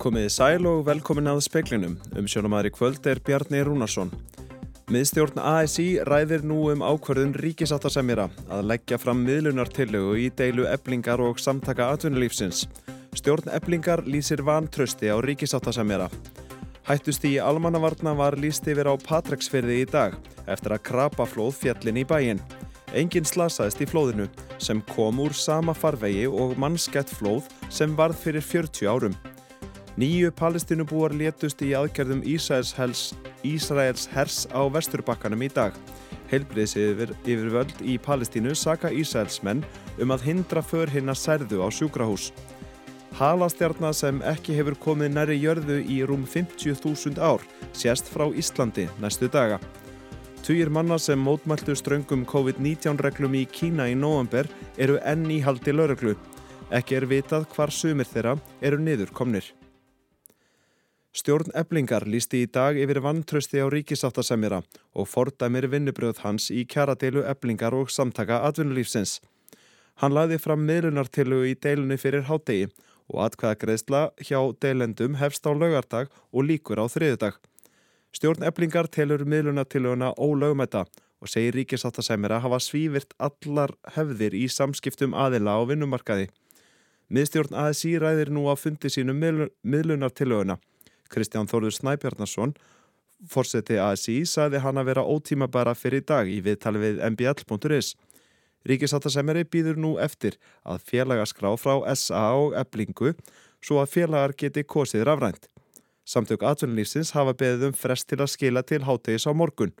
Komiði sæl og velkomin að speklinum. Um sjónumæðri kvöld er Bjarni Rúnarsson. Miðstjórn ASI ræðir nú um ákverðun ríkisáttasemjara að leggja fram miðlunartillögu í deilu eblingar og samtaka atvinnulífsins. Stjórn eblingar lýsir vantrösti á ríkisáttasemjara. Hættust í almannavarna var líst yfir á Patreksfyrði í dag eftir að krapaflóð fjallin í bæin. Engin slasaðist í flóðinu sem kom úr sama farvegi og mannskett flóð sem varð fyrir 40 árum. Nýju palestinubúar létust í aðgerðum Ísraels, hers á vesturbakkanum í dag. Heilbriðs yfir, yfir völd í Palestínu saka Ísraelsmenn um að hindra för hinn að særðu á sjúkrahús. Halastjarnar sem ekki hefur komið næri jörðu í rúm 50.000 ár sérst frá Íslandi næstu daga. Tugir manna sem mótmæltu ströngum COVID-19 reglum í Kína í november eru enn í haldi lauruglu. Ekki er vitað hvar sumir þeirra eru niður komnir. Stjórn eblingar lísti í dag yfir vantrösti á ríkisáttasemjara og fordæmir vinnubröð hans í kjaradeilu eblingar og samtaka atvinnulífsins. Hann laði fram miðlunartillu í deilunni fyrir hádegi og atkvæða greiðsla hjá deilendum hefst á laugardag og líkur á þriðudag. Stjórn eblingar telur miðlunartilluna ólögumetta og segir ríkisáttasemjara hafa svívirt allar hefðir í samskiptum aðila á vinnumarkaði. Miðstjórn ASI ræðir nú á fundi sínum miðlunartillöguna Kristján Þórður Snæbjarnarsson, fórseti ASI, saði hann að vera ótímabara fyrir dag í viðtali við mbl.is. Ríkisáttasemjari býður nú eftir að félagaskrá frá SA og eblingu svo að félagar geti kosið rafrænt. Samtök atvinnulífsins hafa beðið um frest til að skila til hátegis á morgun.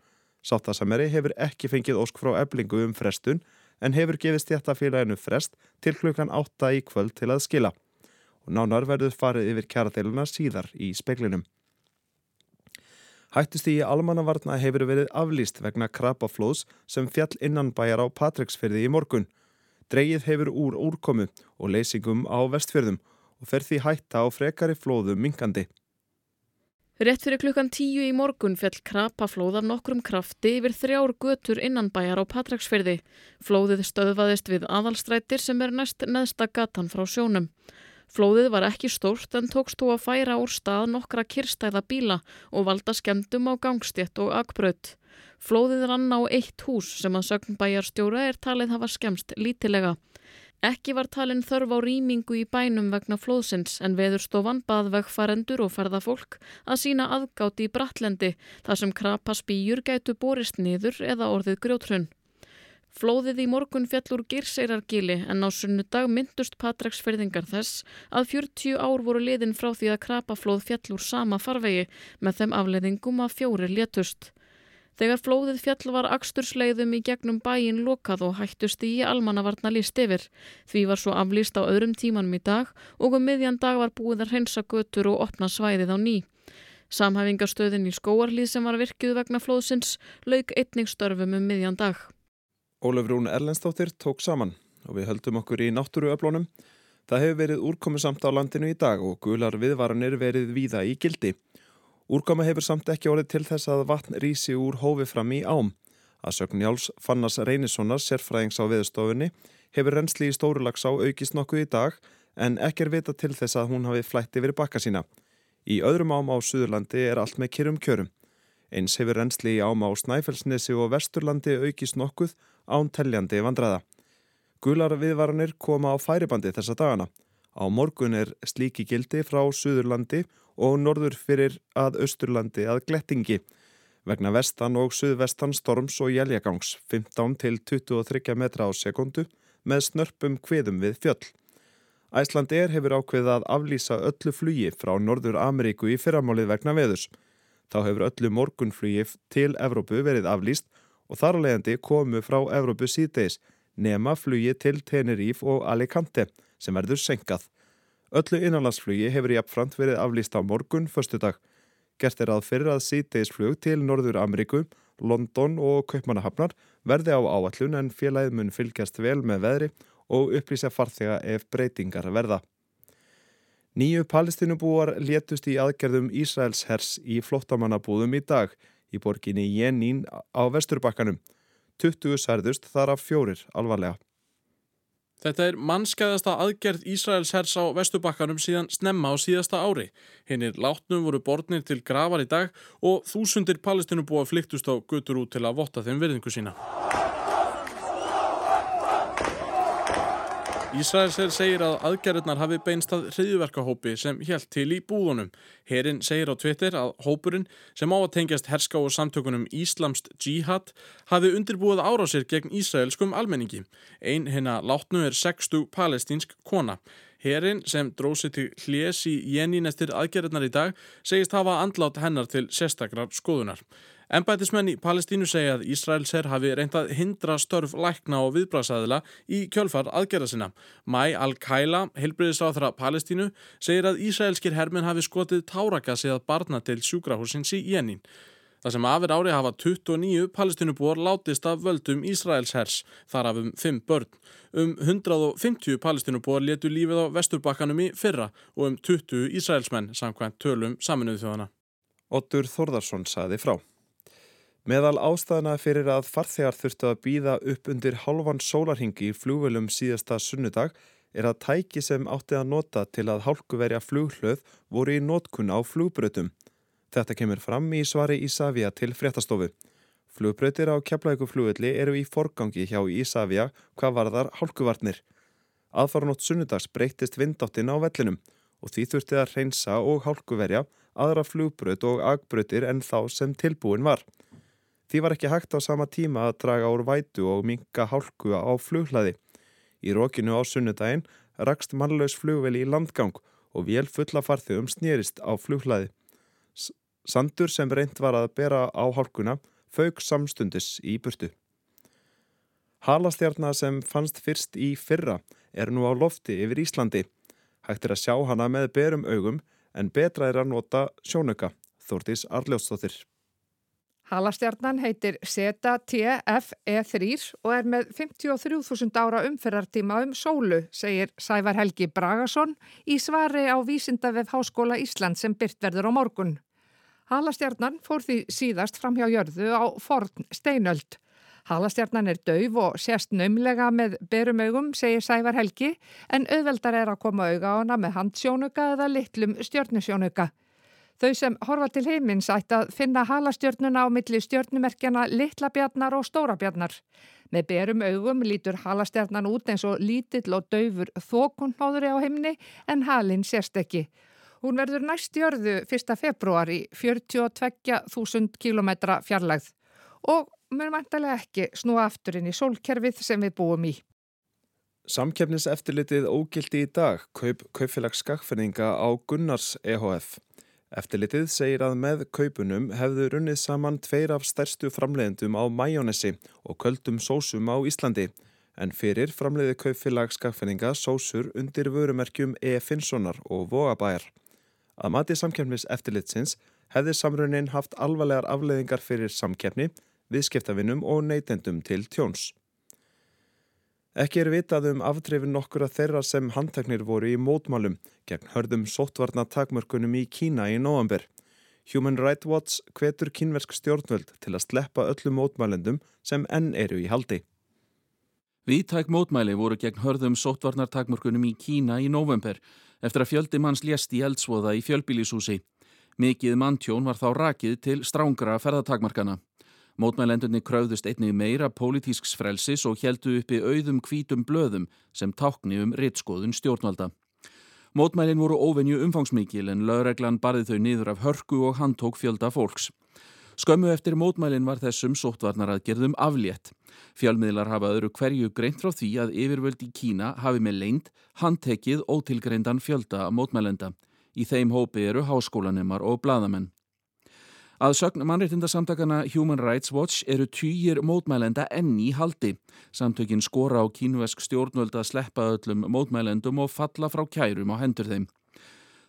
Sáttasemjari hefur ekki fengið ósk frá eblingu um frestun en hefur gefið stjættafélaginu frest til klukkan 8 í kvöld til að skila og nánar verður farið yfir kjaradeiluna síðar í speklinum. Hættust í almannavarna hefur verið aflýst vegna krapaflóðs sem fjall innanbæjar á Patreksfyrði í morgun. Dreyið hefur úr úrkomu og leysingum á vestfjörðum og fer því hætta á frekari flóðum minkandi. Rétt fyrir klukkan tíu í morgun fjall krapaflóð af nokkrum krafti yfir þrjár götur innanbæjar á Patreksfyrði. Flóðið stöðvaðist við aðalstrætir sem er næst neðsta gatan frá sjónum. Flóðið var ekki stórt en tókst þú að færa úr stað nokkra kirstæða bíla og valda skemmtum á gangstétt og akbraut. Flóðið rann á eitt hús sem að sögnbæjarstjóra er talið hafa skemmst lítilega. Ekki var talin þörf á rýmingu í bænum vegna flóðsins en veðurstofan bað vegfarendur og ferðafólk að sína aðgátt í Bratlendi þar sem krapa spýjur gætu borist niður eða orðið grjótrunn. Flóðið í morgun fjallur Girseirargili en á sunnudag myndust Patræksferðingar þess að 40 ár voru liðin frá því að krapaflóð fjallur sama farvegi með þeim afleðingum að fjóri létust. Þegar flóðið fjall var axtursleiðum í gegnum bæin lokað og hættust í almannavarna líst yfir. Því var svo aflýst á öðrum tímanum í dag og um miðjan dag var búið að hreinsa götur og opna svæðið á ný. Samhæfingarstöðin í skóarlið sem var virkjuð vegna flóðsins lauk einning störfum um miðjan dag. Ólaf Rún Erlendstóttir tók saman og við höldum okkur í náttúruöflónum. Það hefur verið úrkomi samt á landinu í dag og gular viðvaranir verið víða í gildi. Úrkomi hefur samt ekki orðið til þess að vatn rísi úr hófi fram í ám. Að sögn Jáls Fannas Reynissonar, sérfræðings á viðstofunni, hefur reynsli í stórulags á aukist nokkuð í dag en ekki er vita til þess að hún hafi flætti verið bakka sína. Í öðrum ám á Suðurlandi er allt með kyrrum kjörum. Eins hefur reynsli í ám á Snæfellsnesi og Vesturlandi aukist nokkuð ántelljandi vandraða. Gular viðvaranir koma á færibandi þessa dagana. Á morgun er slíki gildi frá Suðurlandi og norður fyrir að Östurlandi að Glettingi vegna vestan og suðvestan storms og jæljagangs 15 til 23 metra á sekundu með snörpum kviðum við fjöll. Æsland er hefur ákveðið að aflýsa öllu flugi frá Norður Ameríku í fyrramálið vegna veðus. Þá hefur öllu morgunflugi til Evrópu verið aflýst og þar að leiðandi komu frá Evrópu síðdeis nema flugi til Teneríf og Alicante sem verður senkað. Öllu innanlandsflugi hefur jafnframt verið aflýst á morgun förstu dag. Gert er að fyrir að síðdeisflug til Norður Ameríku, London og Kaupmannahafnar verði á áallun en félagið mun fylgjast vel með veðri og upplýsa farþega ef breytingar verða. Nýju palestinubúar létust í aðgerðum Ísraels hers í flottamannabúðum í dag í borginni Jenín á vesturbakkanum. 20 særðust þar af fjórir alvarlega. Þetta er mannskæðasta aðgerð Ísraels hers á Vestubakkanum síðan snemma á síðasta ári. Hinnir látnum voru borðnir til gravar í dag og þúsundir palestinubúa flyktust á gutur út til að votta þeim verðingu sína. Ísraelsir segir að aðgerðunar hafi beinst að hriðverkahópi sem helt til í búðunum. Herin segir á Twitter að hópurinn sem á að tengjast herska og samtökunum Íslamst Jihad hafi undirbúið árásir gegn Ísraelskum almenningi. Einn hérna látnu er 60 palestínsk kona. Herin sem drósi til hljés í Jenín eftir aðgerðunar í dag segist hafa andlátt hennar til sérstakrar skoðunar. Embætismenn í Palestínu segja að Ísraels herr hafi reyndað hindra störf lækna og viðbrasaðila í kjölfar aðgerða sinna. Mæ Al-Kaila, helbriðisráþra Palestínu, segir að Ísraelskir herrmenn hafi skotið tárakasið að barna til sjúkrahúsins í Jenín. Það sem afir ári hafa 29 palestínubúar látist af völdum Ísraels hers, þar af um 5 börn. Um 150 palestínubúar letu lífið á vesturbakkanum í fyrra og um 20 Ísraelsmenn samkvæmt tölum saminuðu þjóðana. Ottur Þorðarsson saði frá. Meðal ástæðana fyrir að farþegar þurftu að býða upp undir halvan sólarhingi í flúvelum síðasta sunnudag er að tæki sem átti að nota til að hálkuverja flughlöð voru í nótkunna á flugbrötum. Þetta kemur fram í svari Ísafja til fréttastofu. Flugbrötir á keflækuflugulli eru í forgangi hjá Ísafja hvað varðar hálkuvarnir. Aðfaranótt sunnudags breytist vindáttin á vellinum og því þurfti að reynsa og hálkuverja aðra flugbröt og agbrötir en þá sem tilbúin var. Því var ekki hægt á sama tíma að draga úr vætu og minka hálku á flughlaði. Í rókinu á sunnudaginn rakst mannlaus flugveli í landgang og vél fulla farþegum snýrist á flughlaði. Sandur sem reynd var að bera á hálkuna fauk samstundis í burtu. Halastjarnar sem fannst fyrst í fyrra er nú á lofti yfir Íslandi. Hægt er að sjá hana með berum augum en betra er að nota sjónöka, Þórtís Arljóstóttir. Halastjarnan heitir Zeta TFE3 og er með 53.000 ára umferðartíma um sólu, segir Sævar Helgi Bragason í svari á Vísindavef Háskóla Ísland sem byrt verður á morgun. Halastjarnan fór því síðast fram hjá jörðu á forn steinöld. Halastjarnan er dauf og sérst naumlega með berumaugum, segir Sævar Helgi, en auðveldar er að koma auga á hana með handsjónuka eða litlum stjörnusjónuka. Þau sem horfa til heimins ætti að finna halastjörnuna á milli stjörnumerkjana litlabjarnar og stórabjarnar. Með berum augum lítur halastjarnan út eins og lítill og daufur þokunnáðuri á heimni en halin sérst ekki. Hún verður næst jörðu 1. februar í 42.000 km fjarlægð og mér mæntalega ekki snúa aftur inn í sólkerfið sem við búum í. Samkefniseftilitið ógildi í dag kaup kaupfélags skakfinninga á Gunnars EHF. Eftirlitið segir að með kaupunum hefðu runnið saman tveir af stærstu framleiðendum á majónesi og köldum sósum á Íslandi en fyrir framleiði kaupfélag skakfinninga sósur undir vörumerkjum E. Finnssonar og Vogabæjar. Að mati samkjöfnis eftirlitsins hefði samrunnin haft alvarlegar afleiðingar fyrir samkjöfni, viðskiptavinnum og neytendum til tjóns. Ekki er vitað um aftrefin nokkur að þeirra sem handteknir voru í mótmálum gegn hörðum sóttvarna takmörkunum í Kína í nóambur. Human Rights Watch hvetur kínversk stjórnvöld til að sleppa öllum mótmælendum sem enn eru í haldi. Vítæk mótmæli voru gegn hörðum sóttvarnartakmörkunum í Kína í nóvember eftir að fjöldi manns lést í eldsvoða í fjölbílisúsi. Mikið manntjón var þá rakið til strángra ferðatakmarkana. Mótmælendunni kröfðust einnig meira pólitísks frelsis og heldu uppi auðum kvítum blöðum sem tákni um rittskoðun stjórnvalda. Mótmælin voru óvenju umfangsmikil en lögreglan barði þau niður af hörku og handtók fjölda fólks. Skömmu eftir mótmælin var þessum sóttvarnaraðgerðum aflétt. Fjölmiðlar hafa öðru hverju greint frá því að yfirvöld í Kína hafi með leint handtekið ótilgreindan fjölda mótmælenda. Í þeim hópi eru háskólanemar og bladamenn. Að sögn mannreitindasamtakana Human Rights Watch eru týjir mótmælenda enni í haldi. Samtökin skora á kínuvesk stjórnvöld að sleppa öllum mótmælendum og falla frá kærum á hendur þeim.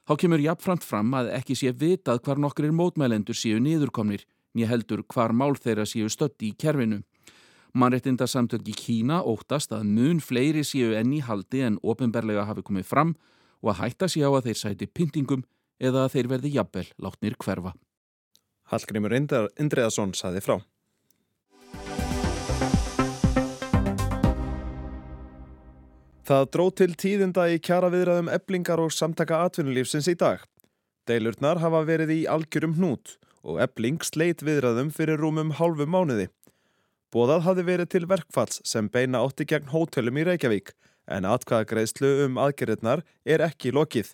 Há kemur jafnframt fram að ekki sé vitað hvar nokkur mótmælendur séu niðurkomnir, nýja heldur hvar mál þeirra séu stötti í kerfinu. Mannreitindasamtök í Kína óttast að mun fleiri séu enni haldi en ofinberlega hafi komið fram og að hætta sér á að þeir sæti pyntingum eða að þeir verði jafnvel látnir hverfa. Hallgrimur Indriðarsson saði frá. Það dró til tíðinda í kjara viðræðum eblingar og samtaka atvinnulífsins í dag. Deilurnar hafa verið í algjörum hnút og ebling sleit viðræðum fyrir rúmum hálfu mánuði. Bóðað hafi verið til verkfalls sem beina átti gegn hótelum í Reykjavík en atkvæðagreðslu um aðgerðirnar er ekki lokið.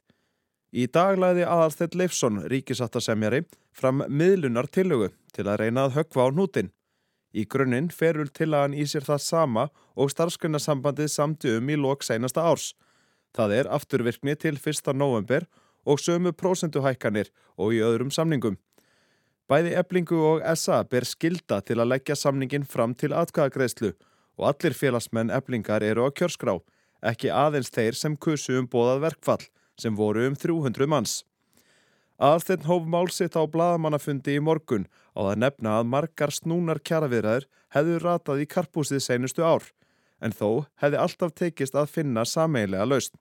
Í dag læði aðalstett Leifsson, ríkisattasemjari, fram miðlunar tillögu til að reyna að höggva á hnútin. Í grunninn ferul tillagan í sér það sama og starfsgrunarsambandið samti um í lok seinasta árs. Það er afturvirkni til 1. november og sömu prósenduhækkanir og í öðrum samningum. Bæði eblingu og SA ber skilda til að leggja samningin fram til atkvæðagreðslu og allir félagsmenn eblingar eru á kjörskrá, ekki aðeins þeir sem kusu um bóðað verkfall sem voru um 300 manns. Aðsteinn hóf málsitt á bladamannafundi í morgun á að nefna að margar snúnar kjaraviðræður hefðu ratað í karpúsið seinustu ár, en þó hefði alltaf tekist að finna sameilega lausn.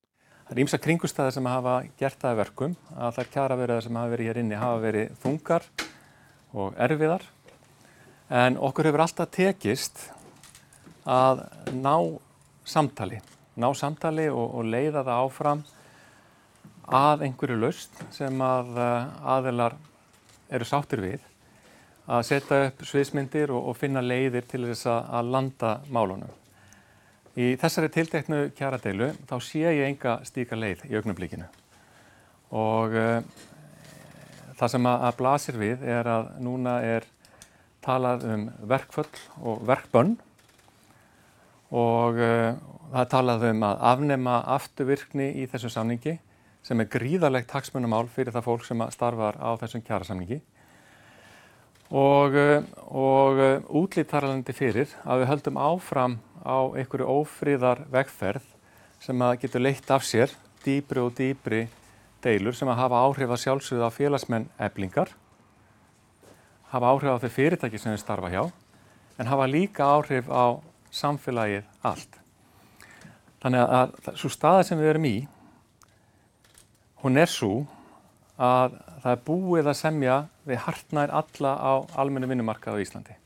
Það er ímsa kringustæðar sem hafa gert það verkum að þær kjaraviðræður sem hafa verið hér inni hafa verið þungar og erfiðar, en okkur hefur alltaf tekist að ná samtali, ná samtali og, og leiða það áfram að einhverju laust sem að eh, aðilar eru sáttir við að setja upp sviðsmyndir og, og finna leiðir til þess að landa málunum. Í þessari tilteknu kjaradeilu þá sé ég enga stíka leið í augnablíkinu og uh, það sem að, að blasir við er að núna er talað um verkföll og verkbönn. Og uh, það er talað um að afnema afturvirkni í þessu samningi sem er gríðarlegt hagsmunumál fyrir það fólk sem starfar á þessum kjærasamningi og, eh, og eh, útlýttaralandi fyrir að við höldum áfram á einhverju ófríðar vegferð sem að getur leitt af sér dýbri og dýbri deilur sem að hafa áhrif að sjálfsögða félagsmenn eblingar, hafa áhrif á þau fyrirtæki sem við starfa hjá, en hafa líka áhrif á samfélagið allt. Þannig að svo staða sem við erum í hún er svo að það er búið að semja við hartnær alla á almennu vinnumarkað á Íslandi.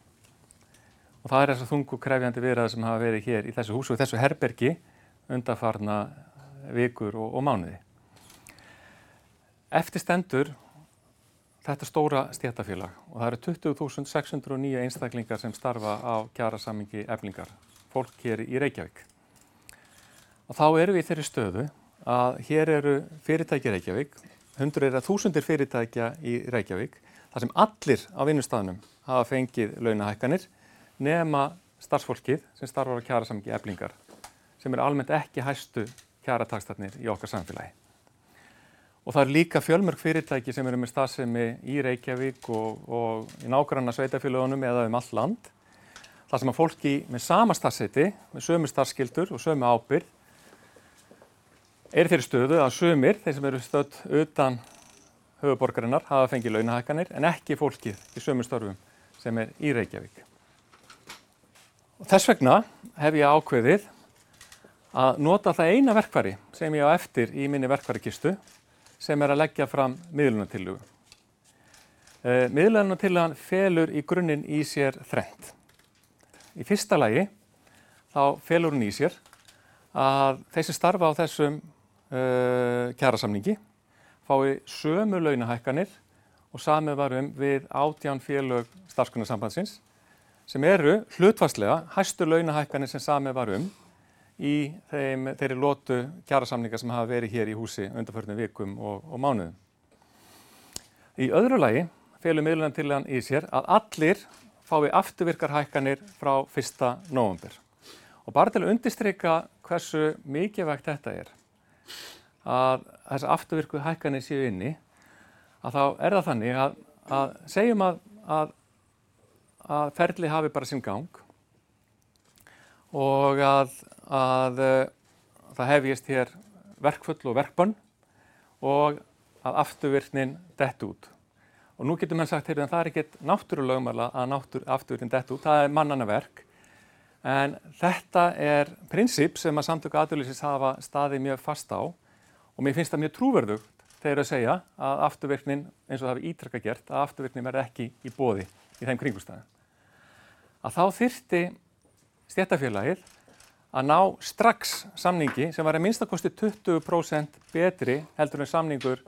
Og það er þess að þungu krefjandi viðræði sem hafa verið hér í þessu húsu og þessu herbergi undarfarna vikur og, og mánuði. Eftir stendur þetta stóra stjætafélag og það eru 20.609 einstaklingar sem starfa á kjærasammingi eflingar, fólk hér í Reykjavík. Og þá eru við í þeirri stöðu að hér eru fyrirtæki Reykjavík, hundur er að þúsundir fyrirtækja í Reykjavík, þar sem allir á vinnustafnum hafa fengið launahækkanir nema starfsfólkið sem starfar á kjærasamki eblingar, sem er almennt ekki hæstu kjæratakstarnir í okkar samfélagi. Og það eru líka fjölmörg fyrirtæki sem eru með stafsemi í Reykjavík og, og í nákvæmna sveitafélagunum eða um all land. Það sem að fólki með sama stafseti, með sömu starfskildur og sömu ábyrð er þeirri stöðu að sumir, þeir sem eru stödd utan höfuborgarinnar, hafa fengið launahækkanir en ekki fólkið í sömu störfum sem er í Reykjavík. Og þess vegna hef ég ákveðið að nota það eina verkvari sem ég á eftir í minni verkvarikistu sem er að leggja fram miðlunartillugu. Eh, miðlunartillugan felur í grunninn í sér þrent. Í fyrsta lagi þá felur hún í sér að þeir sem starfa á þessum kjærasamningi fái sömu launahækkanir og samið varum við átján félög starfskunarsambandsins sem eru hlutvarslega hæstu launahækkanir sem samið varum í þeim, þeirri lótu kjærasamninga sem hafa verið hér í húsi undanförnum vikum og, og mánuðum. Í öðru lagi felur miðlunan til hann í sér að allir fái afturvirkar hækkanir frá 1. november. Og bara til að undistrykka hversu mikið vegt þetta er að þess afturvirku hækkanir séu inni að þá er það þannig að, að segjum að, að, að ferli hafi bara sinn gang og að það hefjist hér verkfull og verkbann og að afturvirknin dett út. Og nú getur mann sagt, heyrðu, en það er ekkert náttúrulegumala að náttúr, afturvirknin dett út, það er mannana verk En þetta er prinsip sem að samtöku aðurlýsins hafa staðið mjög fast á og mér finnst það mjög trúverðugt þegar að segja að afturverknin, eins og það hefur ítrekka gert, að afturverknin verði ekki í bóði í þeim kringustæðum. Að þá þyrti stjættafélagið að ná strax samningi sem var að minnstakosti 20% betri heldur en samningur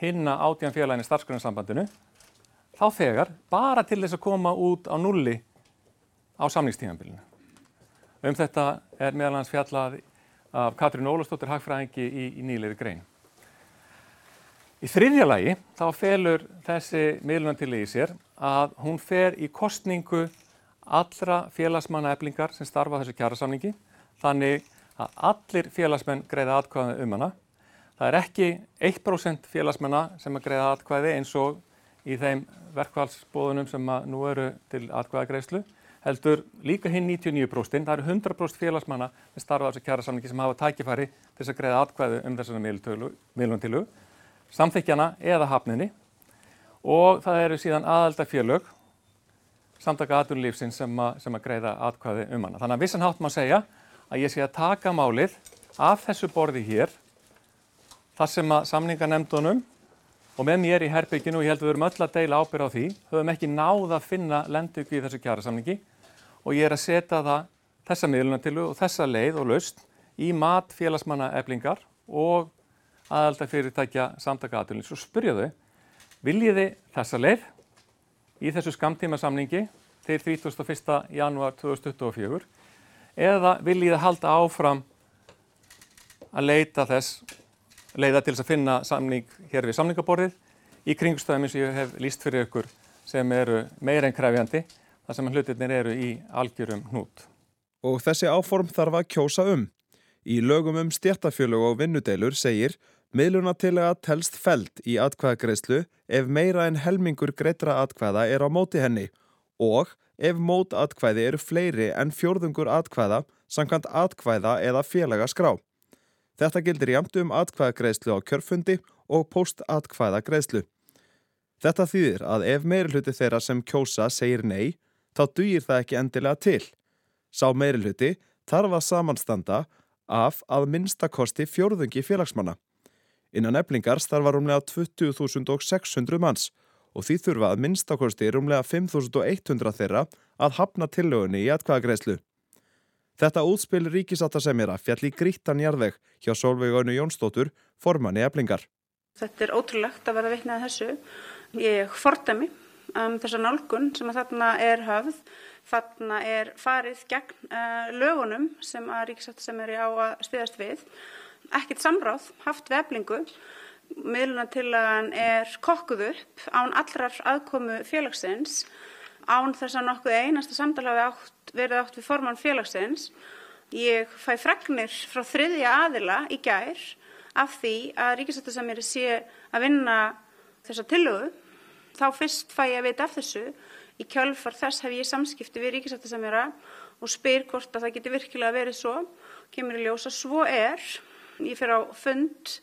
hinna átján félagin í starfsgrunnsambandinu þá þegar bara til þess að koma út á nulli á samningstímanbílinu. Um þetta er meðal hans fjallað af Katrín Ólastóttir Hagfræðingi í, í nýleiri grein. Í þriðja lagi þá felur þessi miðlunartilegi í sér að hún fer í kostningu allra félagsmanna eblingar sem starfa þessu kjærasamningi þannig að allir félagsmenn greiða atkvæði um hana. Það er ekki 1% félagsmenna sem að greiða atkvæði eins og í þeim verkvælsbóðunum sem nú eru til atkvæðagreislu heldur líka hinn 99%. Það eru 100% félagsmanna sem starfa þessu kjærasamningi sem hafa tækifæri til þess að greiða atkvæði um þessari miðluntilu, samþykjana eða hafninni og það eru síðan aðaldafélög samtaka aðunlífsins sem, sem að greiða atkvæði um hana. Þannig að vissan hátt má segja að ég sé að taka málið af þessu borði hér þar sem að samningarnemdunum og með mér í herbygginu og ég held að við erum öll að deila ábyrð á því höfum ekki náð að finna lendugvi í þessu kjærasamningi og ég er að setja það þessa miðlunatilu og þessa leið og laust í mat félagsmanna eblingar og aðalda fyrirtækja samtaka aðunlins og spyrja þau viljiði þessa leið í þessu skamtíma samningi til 31. janúar 2024 eða viljið að halda áfram að leita þess, leiða til þess að finna samning hér við samningaborðið í kringstæðum eins og ég hef líst fyrir ykkur sem eru meira en krefjandi þar sem hlutirnir eru í algjörum hnút. Og þessi áform þarf að kjósa um. Í lögum um stjættafjölug og vinnudeilur segir miðlunatilega telst feld í atkvæðagreyslu ef meira en helmingur greitra atkvæða er á móti henni og ef mótatkvæði eru fleiri en fjórðungur atkvæða samkvæmt atkvæða eða félaga skrá. Þetta gildir jæmt um atkvæðagreðslu á kjörfundi og postatkvæðagreðslu. Þetta þýðir að ef meirulhuti þeirra sem kjósa segir nei, þá dugir það ekki endilega til. Sá meirulhuti þarf að samanstanda af að minnstakosti fjórðungi félagsmanna. Innan eflingar starfa rúmlega 20.600 manns og því þurfa að minnstakosti rúmlega 5.100 þeirra að hafna tillögunni í atkvæðagreyslu. Þetta útspil ríkisáttasemjara fjall í grítan jarðveg hjá Solveig-Önnu Jónsdóttur, formanni eflingar. Þetta er ótrúlegt að vera vittnað þessu. Ég fordami um, þessa nálgun sem að þarna er höfð. Þarna er farið gegn uh, lögunum sem að ríkisáttasemjari á að stiðast við. Ekkit samráð haft við eflingu miðlunatillagan er kokkuð upp án allrar aðkomu félagsins, án þess að nokkuð einasta samtala átt, verið átt við formann félagsins. Ég fæ fregnir frá þriðja aðila í gær af því að ríkisættasamir sé að vinna þessa tillögu. Þá fyrst fæ ég að vita af þessu. Í kjálfar þess hef ég samskipti við ríkisættasamira og spyr hvort að það geti virkilega verið svo. Kemur í ljósa svo er. Ég fer á fund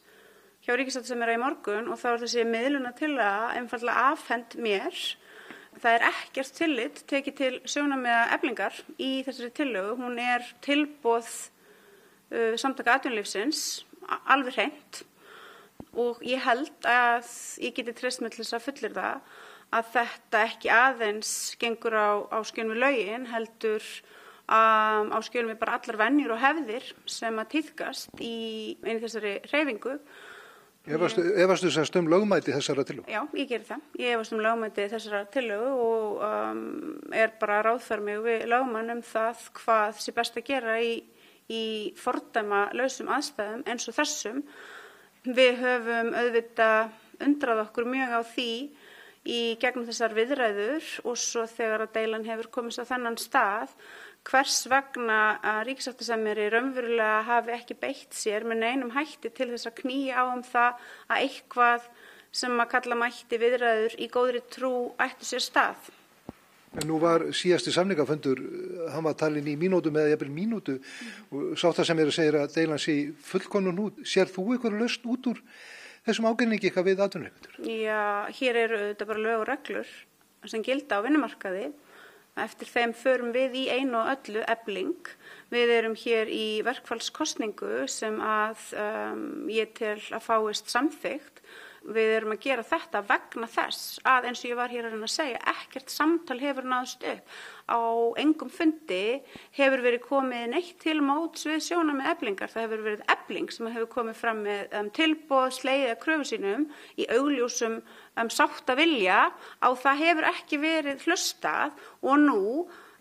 hjá að í morgun og þá er þessi miðluna til að einfallega afhend mér. Það er ekkert tillit tekið til sjónamiða eflingar í þessari tillögu. Hún er tilbóð uh, samtaka atvinnulífsins, alveg hreint og ég held að ég geti þess að fullir það að þetta ekki aðeins gengur á, á skjön við lögin heldur um, á skjön við bara allar vennjur og hefðir sem að týðkast í einu þessari reyfingu Efastu semst um lögmæti þessara tillögu? Já, ég ger það. Ég efast um lögmæti þessara tillögu og um, er bara að ráðfæra mig við lögmann um það hvað sé best að gera í, í fordæma lausum aðstæðum eins og þessum. Við höfum auðvitað undrað okkur mjög á því í gegnum þessar viðræður og svo þegar að deilan hefur komist á þennan stað hvers vegna að ríkisáttarsamjari raunverulega hafi ekki beitt sér með neinum hætti til þess að knýja á um það að eitthvað sem að kalla mætti viðræður í góðri trú ættu sér stað. En nú var síðasti samningafundur, hann var talin í mínútu með jafnvel mínútu og sáttasemjari segir að deilan sé fullkonun út. Sér þú eitthvað löst út úr þessum ágæningi eitthvað við aðtunleikundur? Já, hér eru þetta bara lög og reglur sem gilda á vinnumarkaði Eftir þeim förum við í einu og öllu ebling. Við erum hér í verkfallskostningu sem að um, ég tel að fáist samþygt. Við erum að gera þetta vegna þess að eins og ég var hér að reyna að segja, ekkert samtal hefur náðust upp. Á engum fundi hefur verið komið neitt til móts við sjóna með eblingar. Það hefur verið ebling sem hefur komið fram með um, tilbóð, sleið eða kröfu sínum í augljósum um, sátt að vilja á það hefur ekki verið hlustað og nú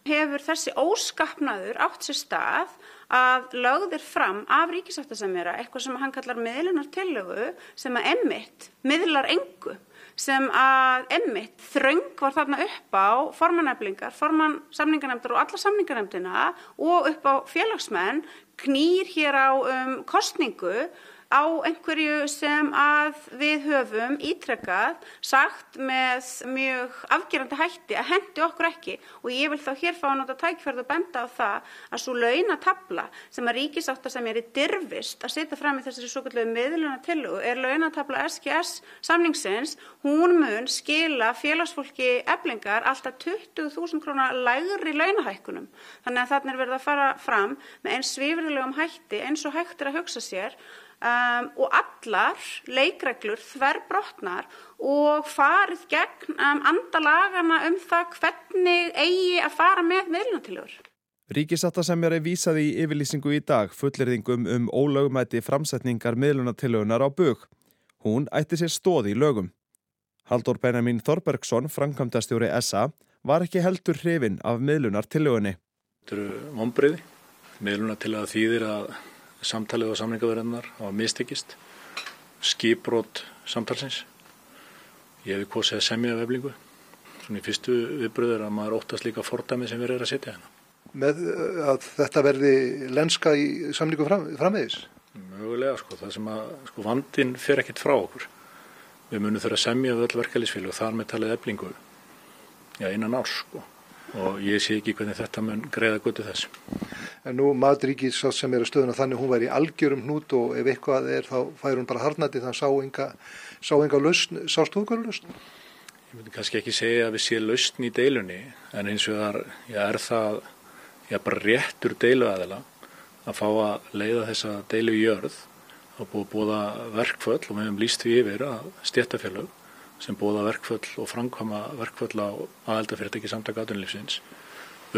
hefur þessi óskapnaður átt sér stað að lögðir fram af ríkisáttasemjara eitthvað sem hann kallar miðlunar tillögu sem að emmitt miðlar engu sem að emmitt þröng var þarna upp á formaneflingar, forman samningarnemndar og alla samningarnemndina og upp á félagsmenn knýr hér á um, kostningu á einhverju sem að við höfum ítrekkað sagt með mjög afgerandi hætti að hendi okkur ekki. Og ég vil þá hér fá að nota tækferð og benda á það að svo launatabla sem að ríkisáttar sem er í dirfist að setja fram í þessari svo kallu meðluna tillugu er launatabla SGS samningsins, hún mun skila félagsfólki eblingar alltaf 20.000 krónar lægri launahækkunum. Þannig að þarna er verið að fara fram með eins svífriðlegum hætti eins og hægt er að hugsa sér Um, og allar leikreglur þverbrotnar og farið gegn um, andalagana um það hvernig eigi að fara með meðlunatilur. Ríkisattasemjari vísaði í yfirlýsingu í dag fullirðingum um ólögumæti framsetningar meðlunatilugunar á bug. Hún ætti sér stóði í lögum. Haldur Benjamin Þorbergsson, framkvæmdastjóri SA, var ekki heldur hrifin af meðlunartilugunni. Þetta eru vonbreiði. Meðlunatiluga þýðir að samtalið og samlingaverðinnar hafa mistekist. Skiprót samtalsins. Ég hefði kosið að semja veflingu. Svona í fyrstu viðbröður að maður óttast líka fordæmi sem erum að setja hérna. Með að þetta verði lenska í samlingu fram, framvegis? Mögulega sko, það sem að sko vandin fer ekkit frá okkur. Við munum þurfa að semja við öll verkefælisfélag og þar með talið eflingu. Já, innan árs sko. Og ég sé ekki hvernig þetta mun greiða götu þess. En nú Madríkis sem er að stöðuna þannig hún var í algjörum hnút og ef eitthvað er þá fær hún bara harnandi þannig að sá enga, sá lausn, sást þú eitthvað lausn? Ég myndi kannski ekki segja að við séum lausn í deilunni en eins og það er það já, bara réttur deiluæðila að fá að leiða þessa deilu í jörð og búið búða verkföll og við hefum líst því yfir að stjættafélög sem bóða verkföll og framkvama verkföll á aðeldafyrirtæki samtaka aðunlífsins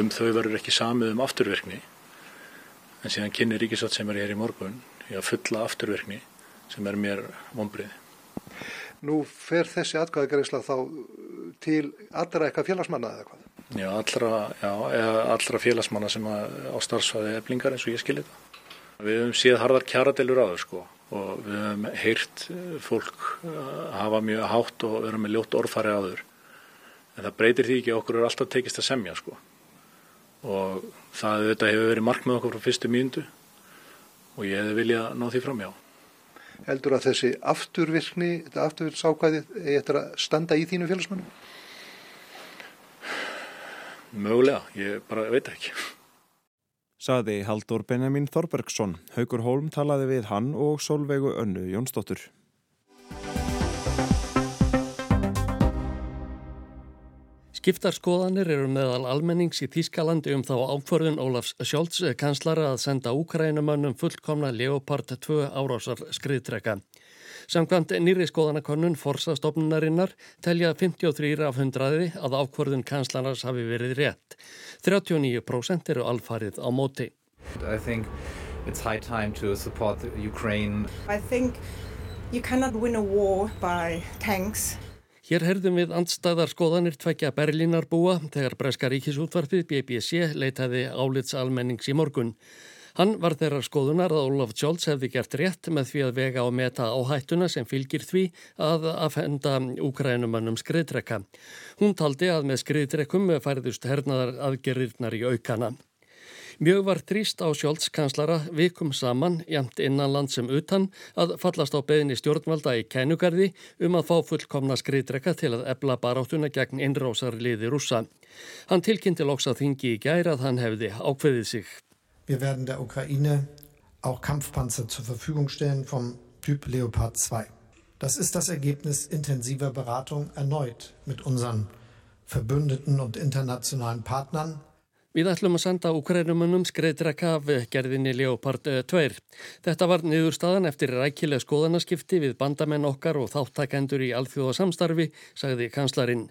um þau verður ekki samið um afturverkni en síðan kynni Ríkisátt sem er hér í morgun í að fulla afturverkni sem er mér vonbrið. Nú fer þessi atkvæðagarisla þá til allra eitthvað félagsmanna eða hvað? Já, allra, já, allra félagsmanna sem á starfsfæði eflingar eins og ég skilir það. Við hefum síðan harðar kjaradelur á þau sko og við hefum heyrt eh, fólk eh, hafa mjög hátt og vera með ljótt orðfæri á þau. En það breytir því ekki okkur er alltaf tekist að semja sko. Og það þetta hefur verið markmið okkur frá fyrstu mínundu og ég hefði viljað ná því fram hjá. Heldur að þessi afturvirkni, þetta afturvirksákvæði, er þetta að standa í þínu félagsmannum? Mögulega, ég bara veit ekki saði Haldur Benjamin Þorbergsson. Haugur Hólm talaði við hann og Solveigu Önnu Jónsdóttur. Skiptarskoðanir eru meðal almennings í Tískalandi um þá ákvörðun Ólafs Sjólds kanslara að senda úkrænumannum fullkomna Leopard 2 árásar skriðtrekka. Samkvæmt nýri skoðanakonun forsastofnunarinnar telja 53 af hundraði að ákvörðun kanslarnas hafi verið rétt. 39% eru alfarið á móti. I think it's high time to support Ukraine. I think you cannot win a war by tanks. Hér herðum við andstæðar skoðanir tvekja Berlínar búa þegar Breska ríkisútvarfið BBC leitaði álits almennings í morgun. Hann var þeirra skoðunar að Ólaf Tjólds hefði gert rétt með því að vega og meta áhættuna sem fylgir því að aðfenda úkrænumannum skriðdrekka. Hún taldi að með skriðdrekkum færðust hernaðar aðgerðirnar í aukana. Mjög var þrýst á Sjólds kanslara vikum saman, jæmt innanland sem utan, að fallast á beðinni stjórnvalda í kænugarði um að fá fullkomna skriðdrekka til að ebla baráttuna gegn innrósar liði rúsa. Hann tilkynnti loks að þingi í gæra að hann hefði ákveðið sig. Wir werden der Ukraine auch Kampfpanzer zur Verfügung stellen vom Typ Leopard 2. Das ist das Ergebnis intensiver Beratung erneut mit unseren Verbündeten und internationalen Partnern. Við ætlum að senda úkrænumunum skreiðdrekka af gerðinni Leopard 2. Þetta var niðurstaðan eftir rækileg skoðanaskipti við bandamenn okkar og þáttakendur í alþjóðasamstarfi, sagði kanslarinn.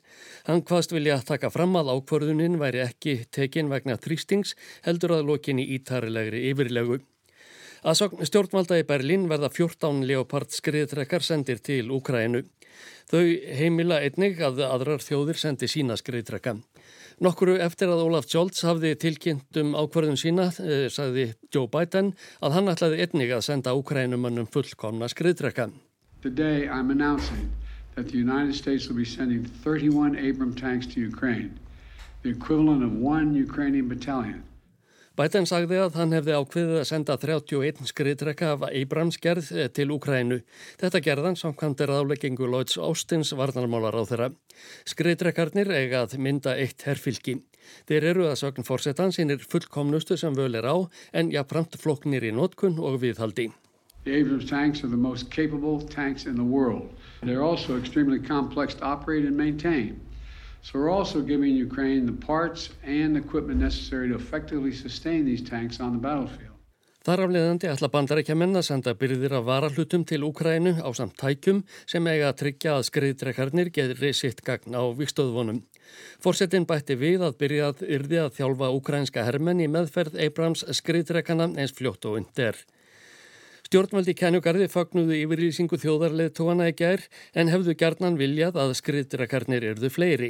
Hann hvaðst vilja taka fram að ákvörðunin væri ekki tekin vegna þrýstings, heldur að lokinni ítarilegri yfirlegu. Að stjórnvalda í Berlín verða 14 Leopard skriðtrekkar sendir til Úkrænu. Þau heimila einnig að aðrar þjóðir sendi sína skriðtrekka. Nokkuru eftir að Olaf Scholz hafði tilkynnt um ákvarðun sína, eh, sagði Joe Biden, að hann ætlaði einnig að senda Ukrænumannum fullkomna skriðdrekka. Today I'm announcing that the United States will be sending 31 Abram tanks to Ukraine, the equivalent of one Ukrainian battalion. Biden sagði að hann hefði ákveðið að senda 31 skriðdrekka af Abrams-gerð eh, til Ukrænu. Þetta gerðan samkvæmt er aðleggingu Lloyds Austins varnarmálar á þeirra. Skriðdrekkarnir eiga að mynda eitt herrfylki. Þeir eru að sögn fórsetan sínir fullkomnustu sem völ er á en jafnframt floknir í nótkun og viðhaldi. The Abrams tanks are the most capable tanks in the world. They're also extremely complex to operate and maintain. So we're also giving Ukraine the parts and equipment necessary to effectively sustain these tanks on the battlefield. Þar afleðandi ætla bandarækja menna að senda byrðir af varahlutum til Úkrænu á samt tækjum sem eiga að tryggja að skriðdrekarnir getur sitt gagn á vikstöðvonum. Fórsetin bætti við að byrjað yrði að þjálfa úkrænska hermenn í meðferð Abrams skriðdrekana eins fljótt og undir. Stjórnvaldi kænugarði fagnuðu yfirlýsingu þjóðarleð tóana í gær en hefðu gerðnan viljað að skriðdrakarnir erðu fleiri.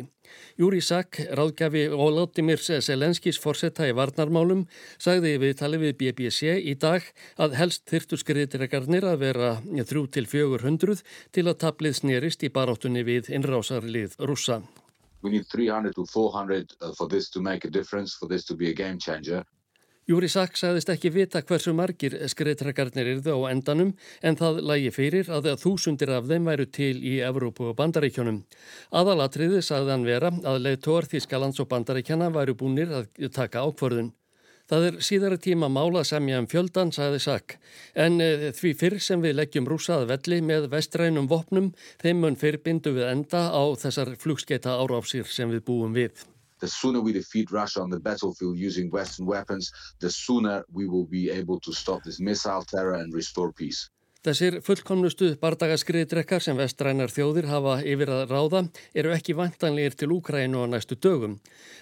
Júri Sack, ráðgjafi Óláttimir Selenskis fórsetta í varnarmálum, sagði við talið við BBC í dag að helst þyrtu skriðdrakarnir að vera 3-400 til að taplið snerist í baráttunni við innrásarlið rúsa. We need 300 to 400 uh, for this to make a difference, for this to be a game changer. Júri Saks sagðist ekki vita hversu margir skreitrakarnir yrðu á endanum en það lægi fyrir að þúsundir af þeim væru til í Evrópu og Bandaríkjónum. Aðalatriði sagði hann vera að leiðtóar Þískalands og Bandaríkjana væru búinir að taka ákvörðun. Það er síðara tíma mála semja um fjöldan, sagði Sak, en e, því fyrr sem við leggjum rúsað velli með vestrænum vopnum, þeim mun fyrrbindu við enda á þessar flugskeita áráfsir sem við búum við. The sooner we defeat Russia on the battlefield using Western weapons, the sooner we will be able to stop this missile terror and restore peace. Þessir fullkomnustu bardagaskriðdrekkar sem vestrænar þjóðir hafa yfir að ráða eru ekki vantanlegir til Úkrænu á næstu dögum.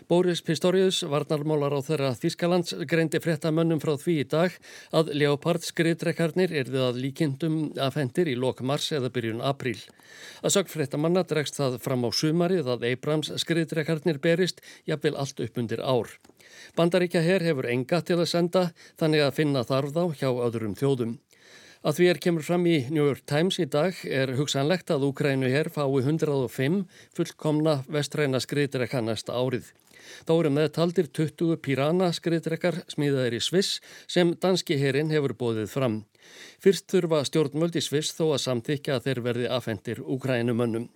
Boris Pistorius, varnarmólar á þeirra Þískalands, greindi fréttamönnum frá því í dag að Leopard skriðdrekkarnir erðu að líkindum afhendir í lok mars eða byrjun apríl. Að sög fréttamanna dregst það fram á sumarið að Abrams skriðdrekkarnir berist jafnvel allt upp undir ár. Bandaríkja herr hefur enga til að senda þannig að finna þarf þá hjá öðrum þjóðum. Að því er kemur fram í New York Times í dag er hugsanlegt að Úkrænu hér fái 105 fullkomna vestræna skriðdrekka næsta árið. Þá eru með taldir 20 Pirana skriðdrekkar smíðaðir í Sviss sem danski herin hefur bóðið fram. Fyrst þurfa stjórnmöld í Sviss þó að samþykja að þeir verði afhendir Úkrænumönnum.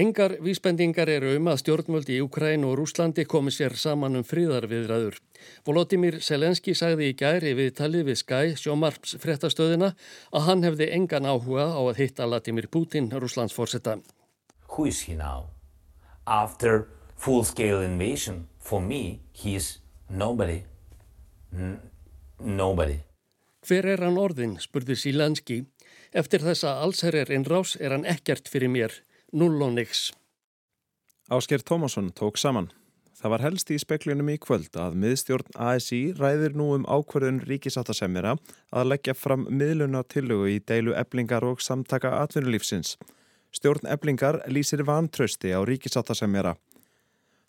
Engar vísbendingar eru um að stjórnmöldi í Ukræn og Rúslandi komi sér saman um fríðarviðræður. Volodymyr Selenski sagði í gæri við talið við Skæ, sjómarps fréttastöðina, að hann hefði engan áhuga á að hitta Vladimir Putin, Rúslands fórsetta. Who is he now? After full-scale invasion, for me, he is nobody. N nobody. Hver er hann orðin, spurði Selenski. Eftir þessa allsherjar innrás er hann ekkert fyrir mér null og nix. Ásker Tómasson tók saman. Það var helst í speklinum í kvöld að miðstjórn ASI ræðir nú um ákverðun ríkisáttasemjara að leggja fram miðluna tillögu í deilu eblingar og samtaka atvinnulífsins. Stjórn eblingar lýsir vantrösti á ríkisáttasemjara.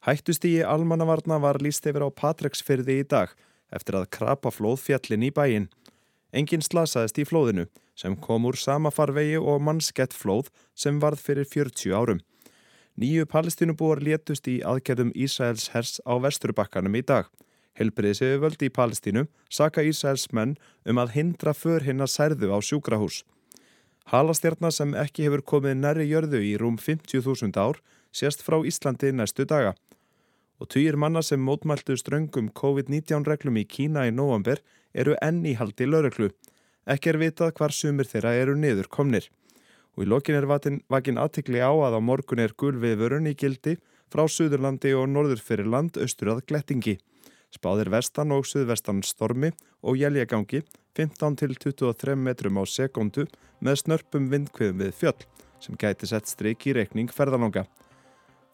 Hættust í almannavarna var líst yfir á Patreksfyrði í dag eftir að krapa flóð fjallin í bæin. Engin slasaðist í flóðinu sem kom úr sama farvegi og mannskett flóð sem varð fyrir 40 árum. Nýju palestínubúar létust í aðgerðum Ísraels hers á vesturbakkanum í dag. Helbriðis hefur völdi í Palestínu saka Ísraels menn um að hindra för hinn að særðu á sjúkrahús. Halastjarnar sem ekki hefur komið næri jörðu í rúm 50.000 ár sést frá Íslandi næstu daga. Og týjir manna sem mótmæltu ströngum COVID-19 reglum í Kína í november eru enn í haldi lauröklu. Ekki er vitað hvar sumir þeirra eru niður komnir. Og í lokin er vakin aðtikli á að á morgun er gulviðvörun í gildi frá Suðurlandi og Norður fyrir land austur að Glettingi. Spáðir vestan og suðvestan stormi og jæljagangi 15 til 23 metrum á sekundu með snörpum vindkviðum við fjöll sem gæti sett stryk í reikning ferðalanga.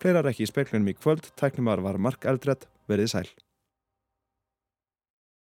Fleirar ekki í speiklunum í kvöld, tæknumar var Mark Eldred, verið sæl.